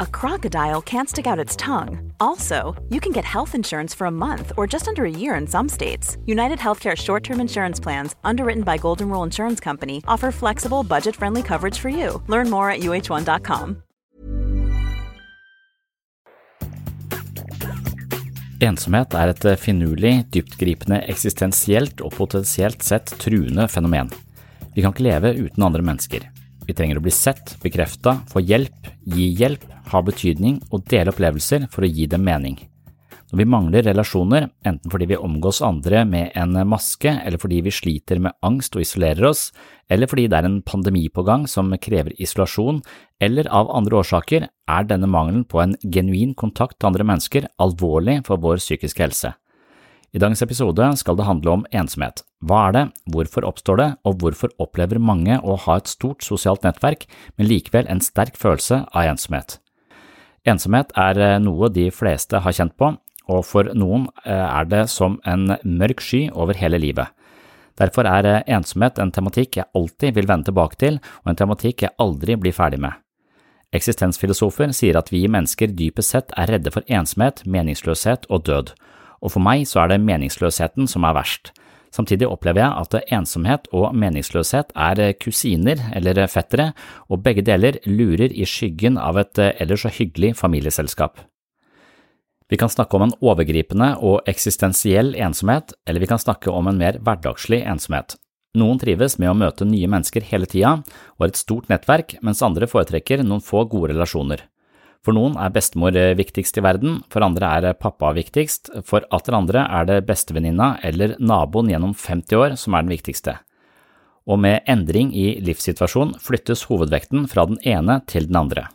a crocodile can't stick out its tongue. Also, you can get health insurance for a month or just under a year in some states. United Healthcare short term insurance plans, underwritten by Golden Rule Insurance Company, offer flexible, budget friendly coverage for you. Learn more at uh1.com. Ensomhet er et finurlig, dyptgripende, eksistensielt og potensielt sett truende fenomen. Vi kan ikke leve uten andre mennesker. Vi trenger å bli sett, bekrefta, få hjelp, gi hjelp, ha betydning og dele opplevelser for å gi dem mening. Når vi mangler relasjoner, enten fordi vi omgås andre med en maske, eller fordi vi sliter med angst og isolerer oss, eller fordi det er en pandemi på gang som krever isolasjon, eller av andre årsaker, er denne mangelen på en genuin kontakt til andre mennesker alvorlig for vår psykiske helse. I dagens episode skal det handle om ensomhet. Hva er det, hvorfor oppstår det, og hvorfor opplever mange å ha et stort sosialt nettverk, men likevel en sterk følelse av ensomhet? Ensomhet er noe de fleste har kjent på, og for noen er det som en mørk sky over hele livet. Derfor er ensomhet en tematikk jeg alltid vil vende tilbake til, og en tematikk jeg aldri blir ferdig med. Eksistensfilosofer sier at vi mennesker dypest sett er redde for ensomhet, meningsløshet og død, og for meg så er det meningsløsheten som er verst. Samtidig opplever jeg at ensomhet og meningsløshet er kusiner eller fettere, og begge deler lurer i skyggen av et ellers så hyggelig familieselskap. Vi kan snakke om en overgripende og eksistensiell ensomhet, eller vi kan snakke om en mer hverdagslig ensomhet. Noen trives med å møte nye mennesker hele tida og har et stort nettverk, mens andre foretrekker noen få gode relasjoner. For noen er bestemor viktigst i verden, for andre er pappa viktigst, for atter andre er det bestevenninna eller naboen gjennom 50 år som er den viktigste. Og med endring i livssituasjon flyttes hovedvekten fra den ene til den andre.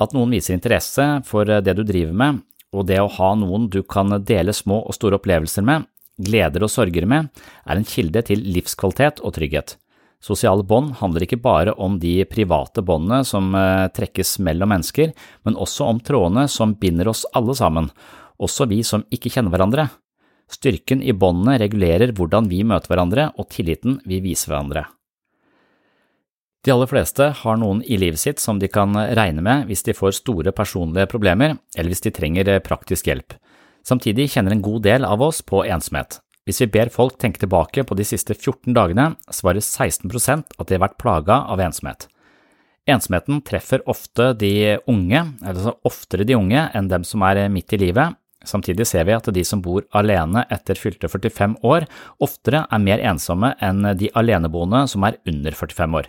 At noen viser interesse for det du driver med, og det å ha noen du kan dele små og store opplevelser med, gleder og sorger med, er en kilde til livskvalitet og trygghet. Sosiale bånd handler ikke bare om de private båndene som trekkes mellom mennesker, men også om trådene som binder oss alle sammen, også vi som ikke kjenner hverandre. Styrken i båndene regulerer hvordan vi møter hverandre og tilliten vi viser hverandre. De aller fleste har noen i livet sitt som de kan regne med hvis de får store personlige problemer, eller hvis de trenger praktisk hjelp. Samtidig kjenner en god del av oss på ensomhet. Hvis vi ber folk tenke tilbake på de siste 14 dagene, svarer 16% at de har vært plaga av ensomhet. Ensomheten treffer ofte de unge, altså oftere de unge enn dem som er midt i livet. Samtidig ser vi at de som bor alene etter fylte 45 år, oftere er mer ensomme enn de aleneboende som er under 45 år.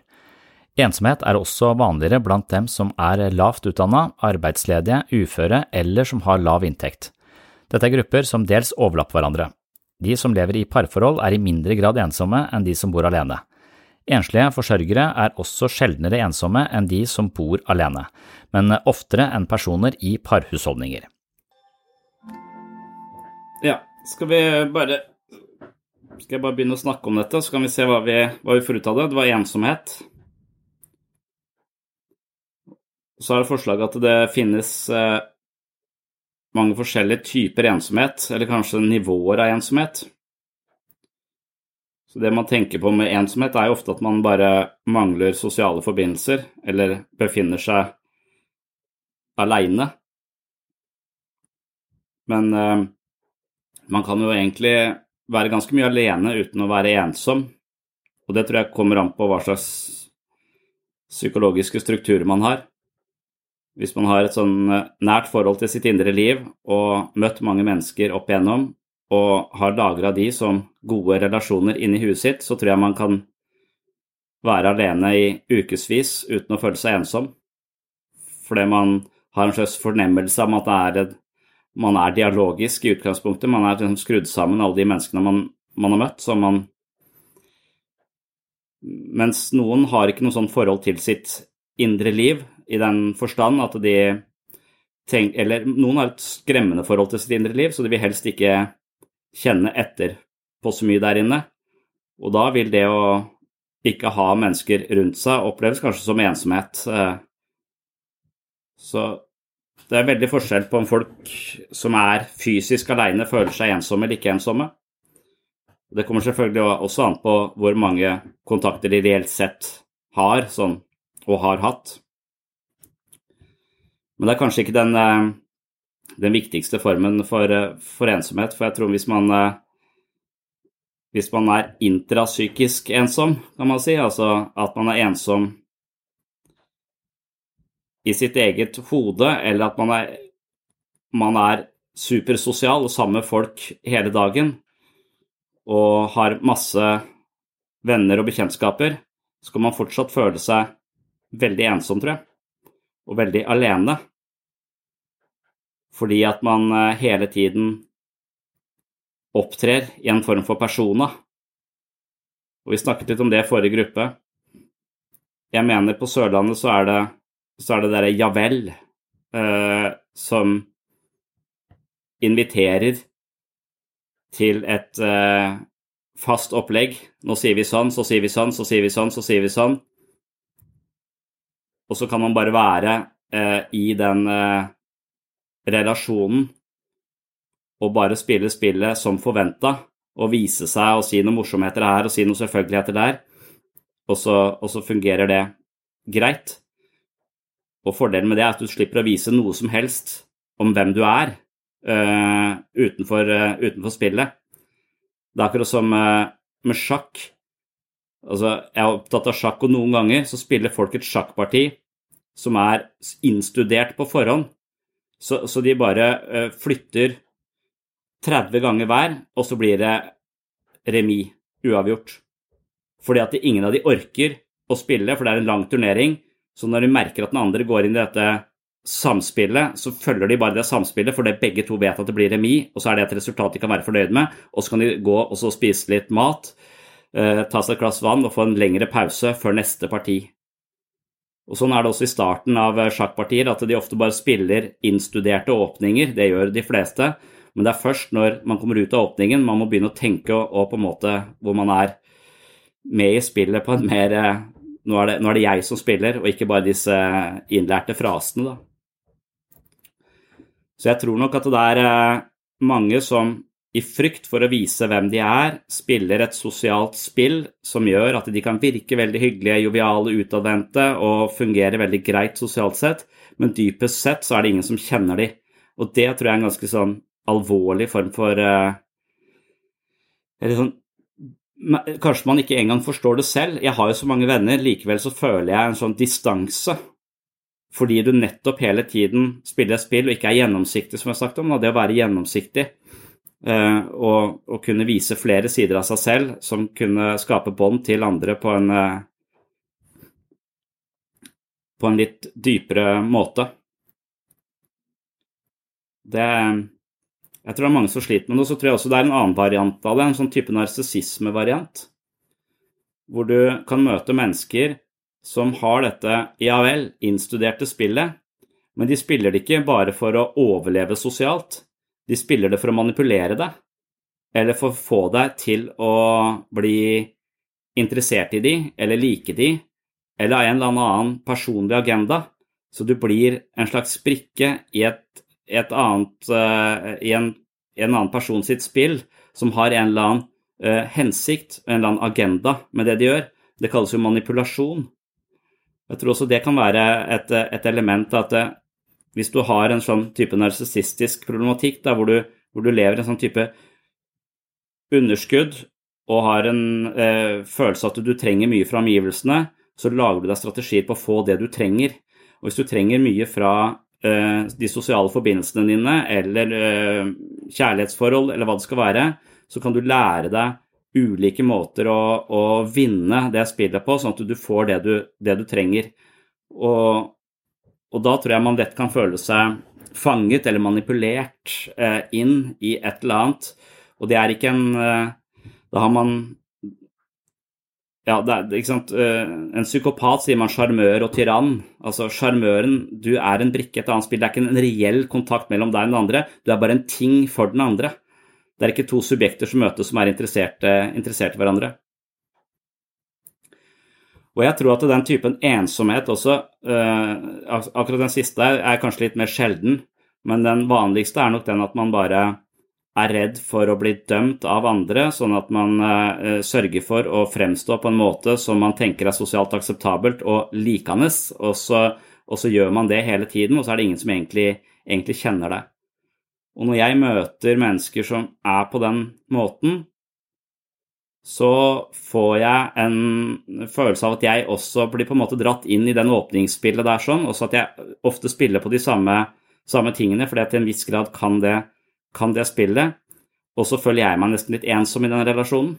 Ensomhet er også vanligere blant dem som er lavt utdanna, arbeidsledige, uføre eller som har lav inntekt. Dette er grupper som dels overlapper hverandre. De som lever i parforhold er i mindre grad ensomme enn de som bor alene. Enslige forsørgere er også sjeldnere ensomme enn de som bor alene, men oftere enn personer i parhusholdninger. Ja, skal vi bare Skal jeg bare begynne å snakke om dette, så kan vi se hva vi, hva vi får ut av det. Det var ensomhet. Så er det forslaget at det finnes eh, mange forskjellige typer ensomhet, eller kanskje nivåer av ensomhet. Så det man tenker på med ensomhet, er jo ofte at man bare mangler sosiale forbindelser, eller befinner seg aleine. Men eh, man kan jo egentlig være ganske mye alene uten å være ensom, og det tror jeg kommer an på hva slags psykologiske strukturer man har. Hvis man har et sånn nært forhold til sitt indre liv og møtt mange mennesker opp igjennom og har lagra de som gode relasjoner inni huet sitt, så tror jeg man kan være alene i ukevis uten å føle seg ensom. Fordi man har en slags fornemmelse av at er et, man er dialogisk i utgangspunktet. Man er liksom skrudd sammen alle de menneskene man, man har møtt. Man, mens noen har ikke noe sånt forhold til sitt indre liv i den forstand at de tenk, Eller noen har et skremmende forhold til sitt indre liv, så de vil helst ikke kjenne etter på så mye der inne. Og da vil det å ikke ha mennesker rundt seg oppleves kanskje som ensomhet. Eh. Så det er veldig forskjell på om folk som er fysisk alene, føler seg ensomme eller ikke ensomme. Det kommer selvfølgelig også an på hvor mange kontakter de reelt sett har, sånn, og har hatt. Men det er kanskje ikke den, eh, den viktigste formen for, eh, for, ensomhet, for jeg tror hvis man eh, hvis man er intrapsykisk ensom, kan man si, altså at man er ensom i sitt eget hode, eller at man er, man er supersosial og sammen med folk hele dagen og har masse venner og bekjentskaper, så kan man fortsatt føle seg veldig ensom, tror jeg, og veldig alene fordi at man eh, hele tiden opptrer i en form for persona. Og vi snakket litt om det i forrige gruppe. Jeg mener på Sørlandet så er det, så er det derre ja vel eh, som inviterer til et eh, fast opplegg. Nå sier vi sånn, så sier vi sånn, så sier vi sånn, så sier vi sånn. Og så kan man bare være eh, i den eh, relasjonen og bare spille spillet som forventa og vise seg og si noen morsomheter her og si noen selvfølgeligheter der, og så, og så fungerer det greit. Og fordelen med det er at du slipper å vise noe som helst om hvem du er uh, utenfor, uh, utenfor, spillet. Det er akkurat som uh, med sjakk. Altså, jeg er opptatt av sjakk, og noen ganger så spiller folk et sjakkparti som er innstudert på forhånd. Så, så de bare uh, flytter 30 ganger hver, og så blir det remis, uavgjort. Fordi at ingen av de orker å spille, for det er en lang turnering. Så når de merker at den andre går inn i dette samspillet, så følger de bare det samspillet, for det begge to vet at det blir remis, og så er det et resultat de kan være fornøyd med. Og så kan de gå og spise litt mat, uh, ta seg et glass vann og få en lengre pause før neste parti. Og Sånn er det også i starten av eh, sjakkpartier, at de ofte bare spiller innstuderte åpninger. Det gjør de fleste. Men det er først når man kommer ut av åpningen man må begynne å tenke og, på en måte hvor man er med i spillet på en mer eh, nå er, det, nå er det jeg som spiller, og ikke bare disse innlærte frasene, da. Så jeg tror nok at det er eh, mange som i frykt for å vise hvem de er, spiller et sosialt spill som gjør at de kan virke veldig hyggelige, joviale, utadvendte og fungere veldig greit sosialt sett, men dypest sett så er det ingen som kjenner de. Og det tror jeg er en ganske sånn alvorlig form for uh, sånn Kanskje man ikke engang forstår det selv. Jeg har jo så mange venner, likevel så føler jeg en sånn distanse. Fordi du nettopp hele tiden spiller et spill og ikke er gjennomsiktig, som jeg har sagt om. Det å være gjennomsiktig og, og, kunne vise flere sider av seg selv som kunne skape bånd til andre på en eh, på en litt dypere måte. Det Jeg tror det er mange som sliter med det. Og så tror jeg også det er en annen variant av det, en sånn type narsissismevariant. Hvor du kan møte mennesker som har dette ja vel, innstuderte spillet, men de spiller det ikke bare for å overleve sosialt. De spiller det for å manipulere deg, eller for å få deg til å bli interessert i de, eller like de, eller av en eller annen personlig agenda. Så du blir en slags brikke i, et, et annet, uh, i, en, en annen person sitt spill som har en eller annen uh, hensikt, en eller annen agenda med det de gjør. Det kalles jo manipulasjon. Jeg tror også det kan være et, et element at hvis du har en sånn type narsissistisk problematikk da, hvor, du, hvor, du, lever en sånn type underskudd og har en eh, følelse at du trenger mye fra omgivelsene, så lager du deg strategier på å få det du trenger. Og hvis du trenger mye fra eh, de sosiale forbindelsene dine, eller eh, kjærlighetsforhold, eller hva det skal være, så kan du lære deg ulike måter å, å vinne det spillet på, sånn at du får det du, det du trenger. Og, og, da tror jeg man lett kan føle seg fanget eller manipulert eh, inn i et eller annet. Og det er ikke en Da har man ja, det er, ikke sant? Eh, en psykopat sier man sjarmør og tyrann. Altså Sjarmøren, du er en brikke et annet spill. Det er ikke en reell kontakt mellom deg og den andre. Du er bare en ting for den andre. Det er ikke to subjekter som møtes som er interessert i hverandre. Og jeg tror at den typen ensomhet også, uh, akkurat den siste er kanskje litt mer sjelden, men den vanligste er nok den at man bare er redd for å bli dømt av andre, sånn at man uh, sørger for å fremstå på en måte som man tenker er sosialt akseptabelt og likende, og så, og så gjør man det hele tiden, og så er det ingen som egentlig, egentlig kjenner deg. Og når jeg møter mennesker som er på den måten, så får jeg en følelse av at jeg også blir på en måte dratt inn i den åpningsspillet der, sånn, også at jeg ofte spiller på de samme, samme tingene, fordi jeg til en viss grad kan det kan det spillet, og så føler jeg meg nesten litt ensom i den relasjonen.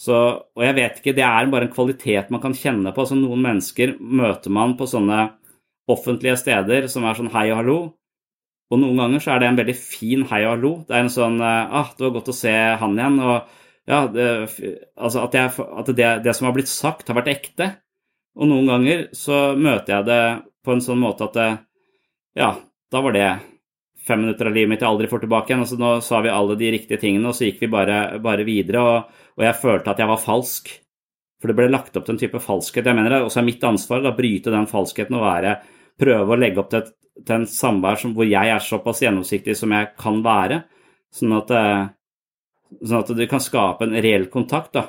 Så, og jeg vet ikke, det er bare en kvalitet man kan kjenne på. Altså, noen mennesker møter man på sånne offentlige steder som er sånn hei og hallo. Og noen ganger så er det en veldig fin hei og hallo. Det er en sånn ah, det var godt å se han igjen. Og ja, det, altså at, jeg, at det, det, som har blitt sagt, har vært ekte. Og noen ganger så møter jeg det på en sånn måte at ja, da var det fem minutter av livet mitt jeg aldri får tilbake igjen. Altså, nå sa vi alle de riktige tingene, og så gikk vi bare, bare videre. Og, og, jeg følte at jeg var falsk. For det ble lagt opp til en type falskhet. Jeg mener det også er mitt ansvar å bryte den falskheten og være, prøve å legge opp til, til en samvær hvor jeg er såpass gjennomsiktig som jeg kan være. Sånn at, eh, sånn at du kan skape en reell kontakt. da.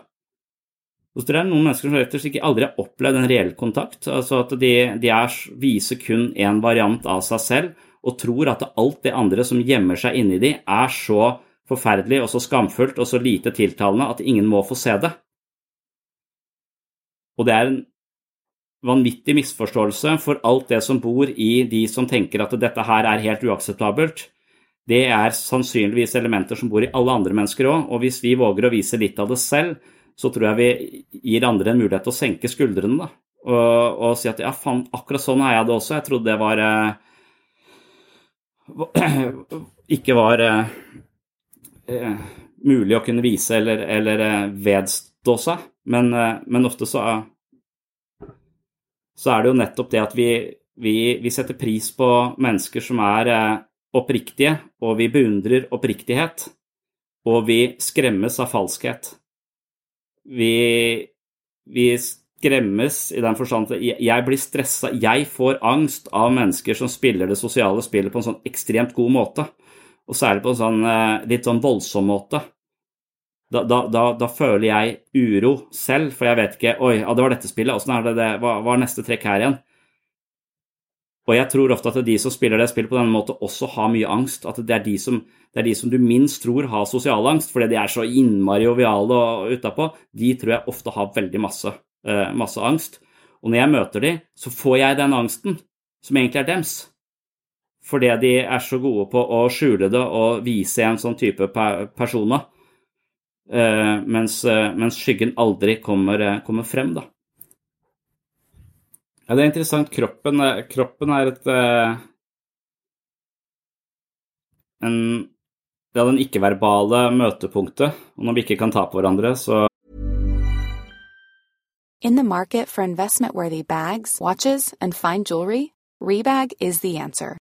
Så tror jeg noen mennesker som rett og slett ikke aldri har opplevd en reell kontakt. altså At de, de er, viser kun én variant av seg selv og tror at alt det andre som gjemmer seg inni de, er så forferdelig og så skamfullt og så lite tiltalende at ingen må få se det. Og det er en vanvittig misforståelse, for alt det som bor i de som tenker at dette her er helt uakseptabelt, det er sannsynligvis elementer som bor i alle andre mennesker òg, og hvis vi våger å vise litt av det selv, så tror jeg vi gir andre en mulighet til å senke skuldrene da, og, og si at ja, faen, akkurat sånn er jeg det også, jeg trodde det var eh, ikke var eh, eh, mulig å kunne vise eller, eller eh, vedstå seg. Men, eh, men, ofte så, så er det jo nettopp det at vi, vi, vi setter pris på mennesker som er eh, oppriktige, og vi beundrer oppriktighet. Og vi skremmes av falskhet. Vi, vi skremmes i den forstand at jeg blir stressa. Jeg får angst av mennesker som spiller det sosiale spillet på en sånn ekstremt god måte. Og særlig på en sånn eh, litt sånn voldsom måte. Da, da, da, da, føler jeg uro selv, for jeg vet ikke Oi, ja, det var dette spillet. Åssen er det det? Hva, hva er neste trekk her igjen? Og jeg tror ofte at de som spiller det spillet på denne måten, også har mye angst. At det er de som, er de som du minst tror har sosial angst, fordi de er så innmari joviale og utapå. De tror jeg ofte har veldig masse Eh, masse angst. Og når jeg møter dem, så får jeg den angsten, som egentlig er dems. Fordi de er så gode på å skjule det og vise en sånn type personer. Eh, mens, eh, mens, skyggen aldri kommer, kommer, frem, da. Ja, det er interessant. Kroppen, kroppen er et en, Det er den ikke-verbale møtepunktet. Og når vi ikke kan ta på hverandre, så In the market for investment worthy bags, watches, and fine jewelry, Rebag is the answer.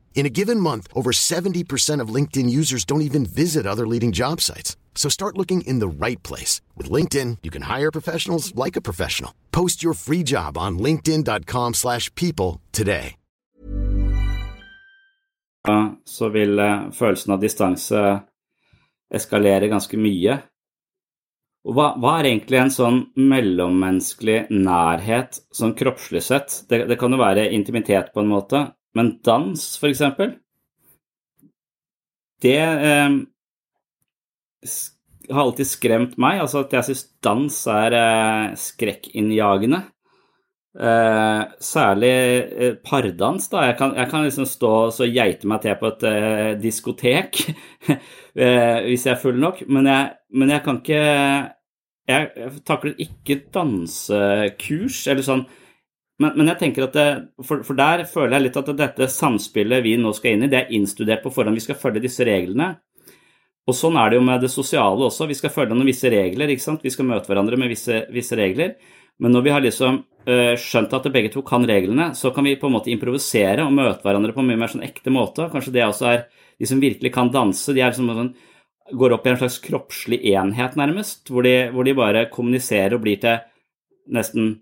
In a given month, over 70% of LinkedIn users don't even visit other leading job sites. So start looking in the right place. With LinkedIn, you can hire professionals like a professional. Post your free job on linkedin.com slash people today. Så vil eh, følelsen av distanse eskalere ganske mye. Og hva, hva er egentlig en sånn mellommenneskelig nærhet, sånn kroppslig sett? Det, det kan jo være intimitet på en måte, men dans, for eksempel, det eh, har alltid skremt meg. Altså at jeg syns dans er eh, skrekkinnjagende. Eh, særlig eh, pardans, da. Jeg kan, jeg kan, liksom stå og geite meg til på et eh, diskotek eh, hvis jeg er full nok, men jeg, men jeg kan ikke Jeg takler ikke dansekurs eller sånn men, men, jeg tenker at det, for, for, der føler jeg litt at dette samspillet vi nå skal inn i, det er innstudert på forhånd. Vi skal følge disse reglene. Og sånn er det jo med det sosiale også. Vi skal følge noen visse regler. ikke sant? Vi skal møte hverandre med visse, visse regler. Men når vi har liksom øh, skjønt at begge to kan reglene, så kan vi på en måte improvisere og møte hverandre på en mye mer sånn ekte måte. Kanskje det også er de som virkelig kan danse. De er liksom sånn, går opp i en slags kroppslig enhet, nærmest, hvor de, hvor de bare kommuniserer og blir til nesten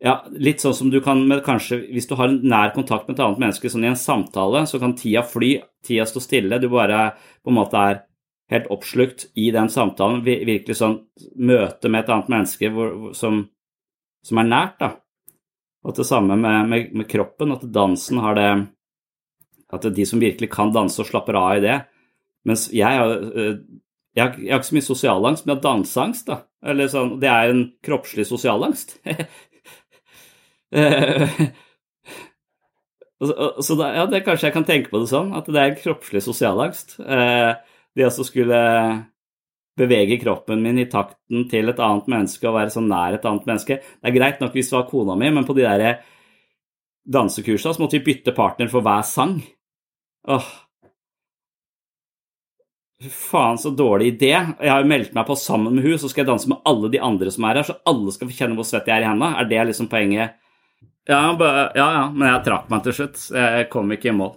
ja, litt sånn som du kan med kanskje Hvis du har en nær kontakt med et annet menneske, sånn i en samtale, så kan tida fly, tida stå stille. Du bare på en måte er helt oppslukt i den samtalen. Virkelig sånn møte med et annet menneske hvor, som, som, er nært, da. Og det samme med, med, med, kroppen, at dansen har det At det er de som virkelig kan danse og slapper av i det. Mens jeg har har, jeg har ikke så mye sosialangst, men jeg har danseangst. da. Eller sånn, Det er en kroppslig sosialangst. så da, ja, det kanskje jeg kan tenke på det sånn, at det er kroppslig sosialangst. Eh, det å skulle bevege kroppen min i takten til et annet menneske og være så nær et annet menneske. Det er greit nok hvis det var kona mi, men på de der dansekursene så måtte vi bytte partner for hver sang. Åh. Faen, så dårlig idé. Jeg har jo meldt meg på sammen med hun, så skal jeg danse med alle de andre som er her, så alle skal få kjenne hvor svett jeg er i hendene. Er det liksom poenget? Ja, ja, ja, men jeg trakk meg til slutt. Jeg kom ikke i mål.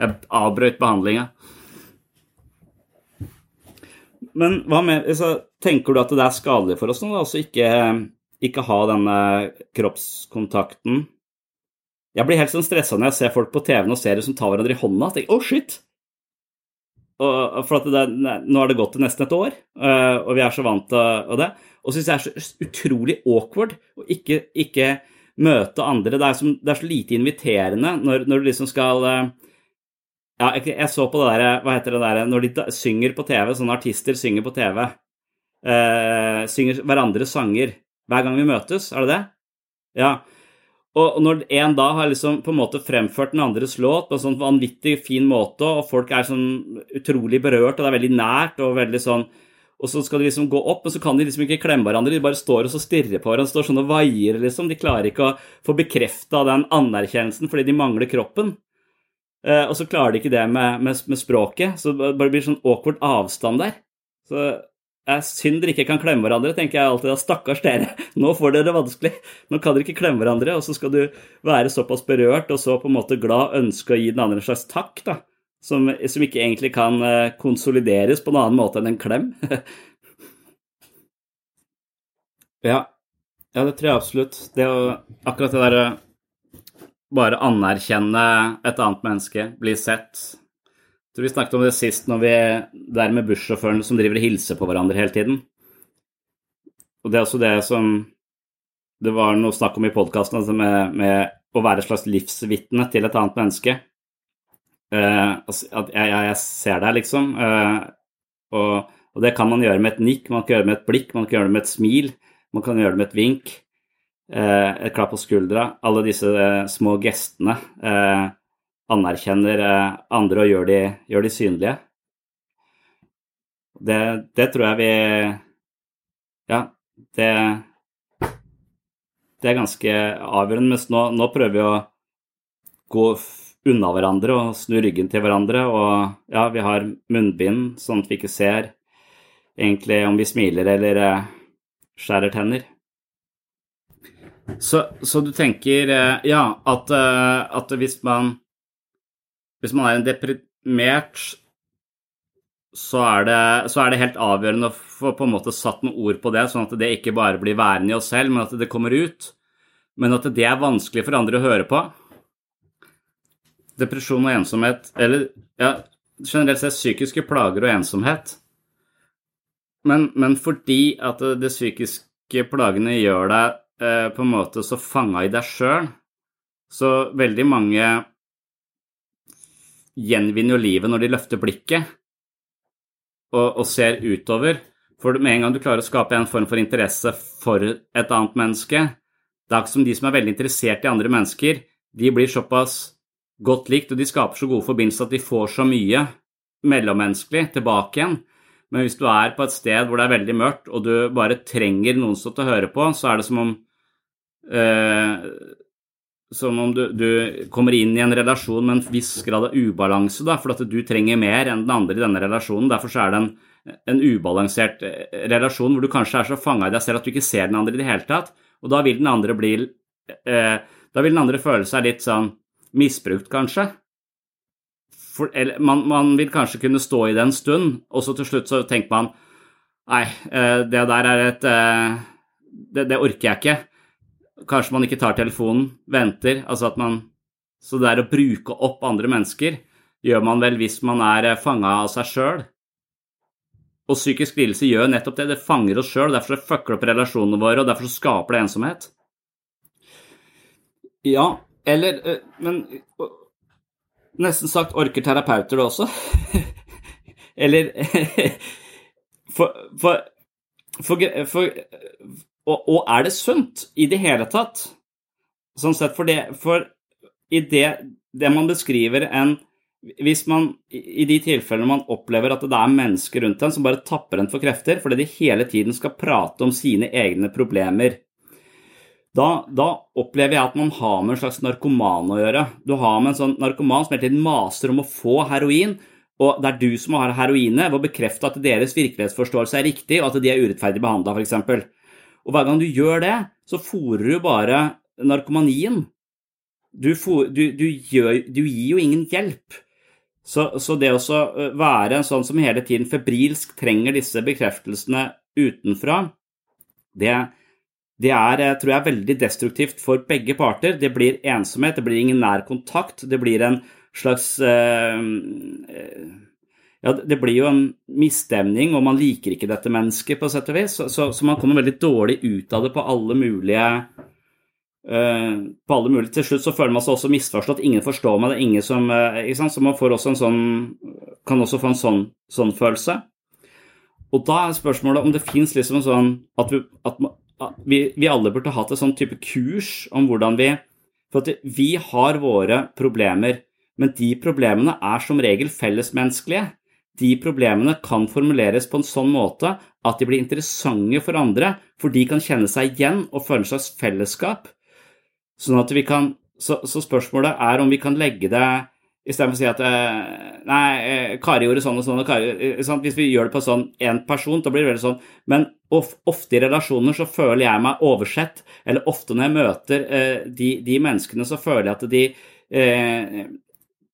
Jeg avbrøt behandlinga. Men hva med, så tenker du at det er skadelig for oss nå, altså ikke, ikke ha denne kroppskontakten? Jeg blir helt sånn stressa når jeg ser folk på TV-en og serier som tar hverandre i hånda. Tenker, å, oh, shit! Og, for det, nå har det gått til nesten et år, eh, og vi er så vant til det. Og syns jeg er så utrolig awkward å ikke, ikke møte andre. Det er, som, det er så lite inviterende når, når, du liksom skal eh, Ja, jeg, jeg så på det derre Hva heter det derre Når de synger på TV, sånne artister synger på TV. Eh, synger hverandres sanger hver gang vi møtes, er det det? Ja. Og når en da har liksom på en måte fremført den andres låt på en sånn vanvittig fin måte, og folk er sånn utrolig berørt, og det er veldig nært og veldig sånn og så skal de liksom gå opp, men så kan de liksom ikke klemme hverandre. De bare står og så stirrer på hverandre, står sånn og vaier, liksom. De klarer ikke å få bekrefta den anerkjennelsen fordi de mangler kroppen. Eh, og så klarer de ikke det med, med, med, språket, så det bare blir sånn awkward avstand der. Så det er synd dere ikke kan klemme hverandre, tenker jeg alltid. Stakkars dere, nå får dere det vanskelig. Nå kan dere ikke klemme hverandre, og så skal du være såpass berørt og så på en måte glad, ønske å gi den andre en slags takk, da som, som, ikke egentlig kan eh, konsolideres på en annen måte enn en klem. ja. ja, det tror jeg absolutt. Det å akkurat det derre bare anerkjenne et annet menneske, bli sett, Jeg tror vi snakket om det sist når vi der med bussjåførene som driver og hilser på hverandre hele tiden. Og det er også det som det var noe snakk om i podkasten, altså med, med, å være et slags livsvitne til et annet menneske. Uh, at jeg, jeg, ser deg, liksom. Uh, og, og, det kan man gjøre med et nikk, man kan gjøre det med et blikk, man kan gjøre det med et smil, man kan gjøre det med et vink, uh, et klapp på skuldra. Alle disse små gestene anerkjenner andre og gjør de, gjør de synlige. Det, det, tror jeg vi Ja, det det er ganske avgjørende. Mens nå, nå prøver vi å gå unna hverandre og snu ryggen til hverandre. Og ja, vi har munnbind, sånn at vi ikke ser egentlig om vi smiler eller eh, skjærer tenner. Så, så, du tenker eh, ja, at, eh, at, hvis man hvis man er en deprimert, så er, det, så er det helt avgjørende å få på en måte satt noen ord på det, sånn at det ikke bare blir værende i oss selv, men at det kommer ut. Men at det er vanskelig for andre å høre på. Depresjon og ensomhet, eller ja, generelt sett psykiske plager og ensomhet. Men, men fordi at de psykiske plagene gjør deg eh, på en måte så fanga i deg sjøl, så veldig mange gjenvinner jo livet når de løfter blikket og, og ser utover. For med en gang du klarer å skape en form for interesse for et annet menneske Det er ikke som de som er veldig interessert i andre mennesker. De blir såpass godt likt, og de skaper så gode forbindelser at de får så mye mellommenneskelig tilbake igjen. Men hvis du er på et sted hvor det er veldig mørkt, og du bare trenger noen som til å høre på, så er det som om eh, Som om du, du, kommer inn i en relasjon med en viss grad av ubalanse, da, for at du trenger mer enn den andre i denne relasjonen. Derfor så er det en en ubalansert eh, relasjon hvor du kanskje er så fanga i deg selv at du ikke ser den andre i det hele tatt. Og da vil den andre bli eh, Da vil den andre føle seg litt sånn misbrukt, kanskje. For, eller, man, man, vil kanskje kunne stå i det en stund, og så til slutt så tenker man Nei, eh, det der er et eh, det, det, orker jeg ikke. Kanskje man ikke tar telefonen, venter. Altså at man Så det er å bruke opp andre mennesker gjør man vel hvis man er eh, fanga av seg sjøl. Og psykisk lidelse gjør nettopp det. Det fanger oss sjøl, derfor det fucker opp relasjonene våre, og derfor så skaper det ensomhet. Ja, eller eh, Men nesten sagt orker terapeuter det også? eller For, for, for, for og, og, er det sunt i det hele tatt? Sånn sett for det For i det, det man beskriver en hvis man i de tilfellene man opplever at det er mennesker rundt en som bare tapper en for krefter fordi de hele tiden skal prate om sine egne problemer, da, da, opplever jeg at man har med en slags narkoman å gjøre. Du har med en sånn narkoman som hele tiden maser om å få heroin, og det er du som har heroinet ved å bekrefte at deres virkelighetsforståelse er riktig, og at de er urettferdig behandla, f.eks. Og hver gang du gjør det, så fòrer du bare narkomanien. Du, for, du, du, gjør, du gir jo ingen hjelp. Så, så det å være en sånn som hele tiden febrilsk trenger disse bekreftelsene utenfra, det, det er, tror jeg, veldig destruktivt for begge parter. Det blir ensomhet, det blir ingen nær kontakt, det blir en slags eh, ja, Det blir jo en misstemning, og man liker ikke dette mennesket, på sett og vis. Så, så, så man kommer veldig dårlig ut av det på alle mulige Uh, på alle mulige. Til slutt så føler man seg også misforstått. Ingen forstår meg. Det er ingen som uh, ikke sant? Så man får også en sånn, kan også få en sånn, sånn følelse. Og da er spørsmålet om det fins liksom en sånn at, vi, at vi, vi, alle burde hatt et sånn type kurs om hvordan vi For at vi har våre problemer, men de problemene er som regel fellesmenneskelige. De problemene kan formuleres på en sånn måte at de blir interessante for andre, for de kan kjenne seg igjen og føle seg fellesskap. Sånn at vi kan, så, så, spørsmålet er om vi kan legge det Istedenfor å si at eh, Nei, eh, Kari gjorde sånn og sånn og Kari sånn, Hvis vi gjør det på sånn én person, da blir det veldig sånn Men ofte i relasjoner så føler jeg meg oversett. Eller ofte når jeg møter eh, de, de, menneskene, så føler jeg at de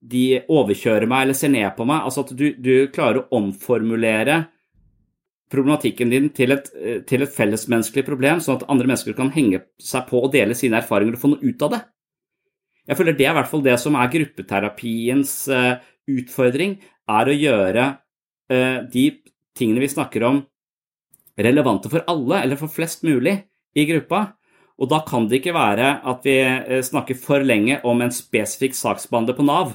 de overkjører meg eller ser ned på meg. Altså at du, du klarer å omformulere problematikken din til et, eh, til et fellesmenneskelig problem, sånn at andre mennesker kan henge seg på og dele sine erfaringer og få noe ut av det. Jeg føler det er i hvert fall det som er gruppeterapiens uh, utfordring, er å gjøre uh, de tingene vi snakker om, relevante for alle, eller for flest mulig i gruppa. Og da kan det ikke være at vi eh, snakker for lenge om en spesifikk saksbehandler på Nav.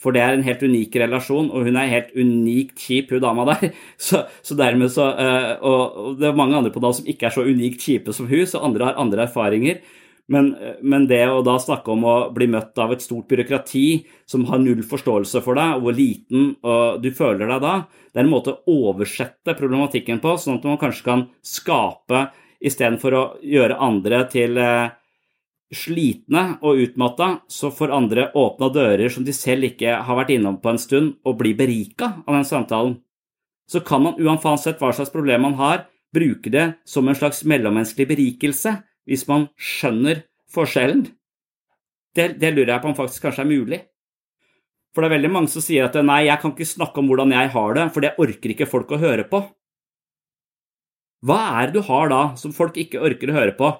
For det er en helt unik relasjon, og hun er helt unikt kjip, hun dama der. Så, så dermed så og, det er mange andre på Nav som ikke er så unikt kjipe som hun, så andre har andre erfaringer. Men, men, det å da snakke om å bli møtt av et stort byråkrati som har null forståelse for deg, og hvor liten og du føler deg da, det er en måte å oversette problematikken på, sånn at man kanskje kan skape istedenfor å gjøre andre til eh, slitne og utmatta, så får andre åpna dører som de selv ikke har vært innom på en stund, og bli berika av den samtalen. Så kan man uansett hva slags problem man har, bruke det som en slags mellommenneskelig berikelse, hvis man skjønner forskjellen. Det, det lurer jeg på om faktisk kanskje er mulig. For det er veldig mange som sier at nei, jeg kan ikke snakke om hvordan jeg har det, for det orker ikke folk å høre på. Hva er det du har da som folk ikke orker å høre på?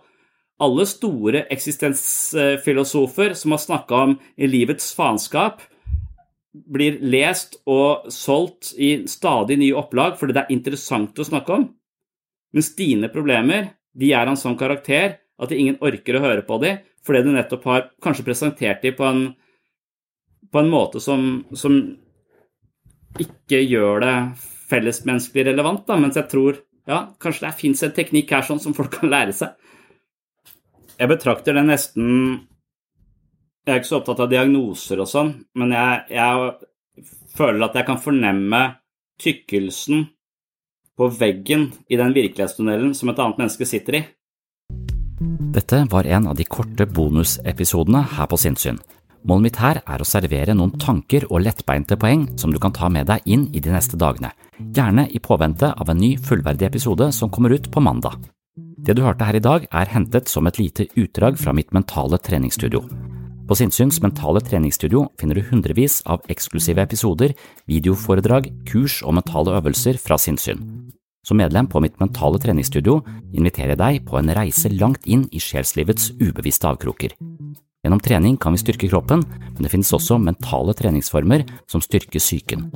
Alle store eksistensfilosofer som har snakka om livets faenskap, blir lest og solgt i stadig nye opplag fordi det er interessant å snakke om. Mens dine problemer de er en sånn karakter at ingen orker å høre på dem fordi du nettopp har kanskje presentert dem på en, på en måte som, som ikke gjør det fellesmenneskelig relevant, da, mens jeg tror ja, kanskje det fins en teknikk her sånn som folk kan lære seg. Jeg betrakter det nesten Jeg er ikke så opptatt av diagnoser og sånn, men jeg, jeg føler at jeg kan fornemme tykkelsen på veggen i den virkelighetstunnelen som et annet menneske sitter i. Dette var en av de korte bonusepisodene her på Sinnsyn. Målet mitt her er å servere noen tanker og lettbeinte poeng som du kan ta med deg inn i de neste dagene, gjerne i påvente av en ny fullverdig episode som kommer ut på mandag. Det du hørte her i dag er hentet som et lite utdrag fra mitt mentale treningsstudio. På Sinnsyns mentale treningsstudio finner du hundrevis av eksklusive episoder, videoforedrag, kurs og mentale øvelser fra sinnssyn. Som medlem på mitt mentale treningsstudio inviterer jeg deg på en reise langt inn i sjelslivets ubevisste avkroker. Gjennom trening kan vi styrke kroppen, men det finnes også mentale treningsformer som styrker psyken.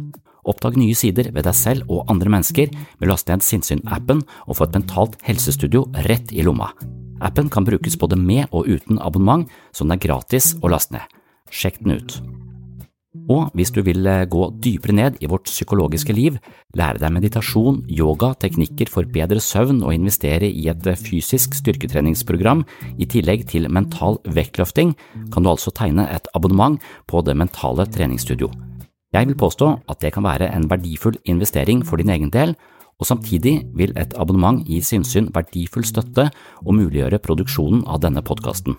Oppdag nye sider ved deg selv og andre mennesker med å laste ned Sinnsyn-appen og få et mentalt helsestudio rett i lomma. Appen kan brukes både med og uten abonnement, så den er gratis å laste ned. Sjekk den ut. Og hvis du vil eh, gå dypere ned i vårt psykologiske liv, lære deg meditasjon, yoga, teknikker for bedre søvn og investere i et eh, fysisk styrketreningsprogram i tillegg til mental vektløfting, kan du altså tegne et abonnement på Det mentale treningsstudio. Jeg vil påstå at det kan være en verdifull investering for din egen del, og samtidig vil et abonnement gi sinnssyn verdifull støtte og muliggjøre produksjonen av denne podkasten.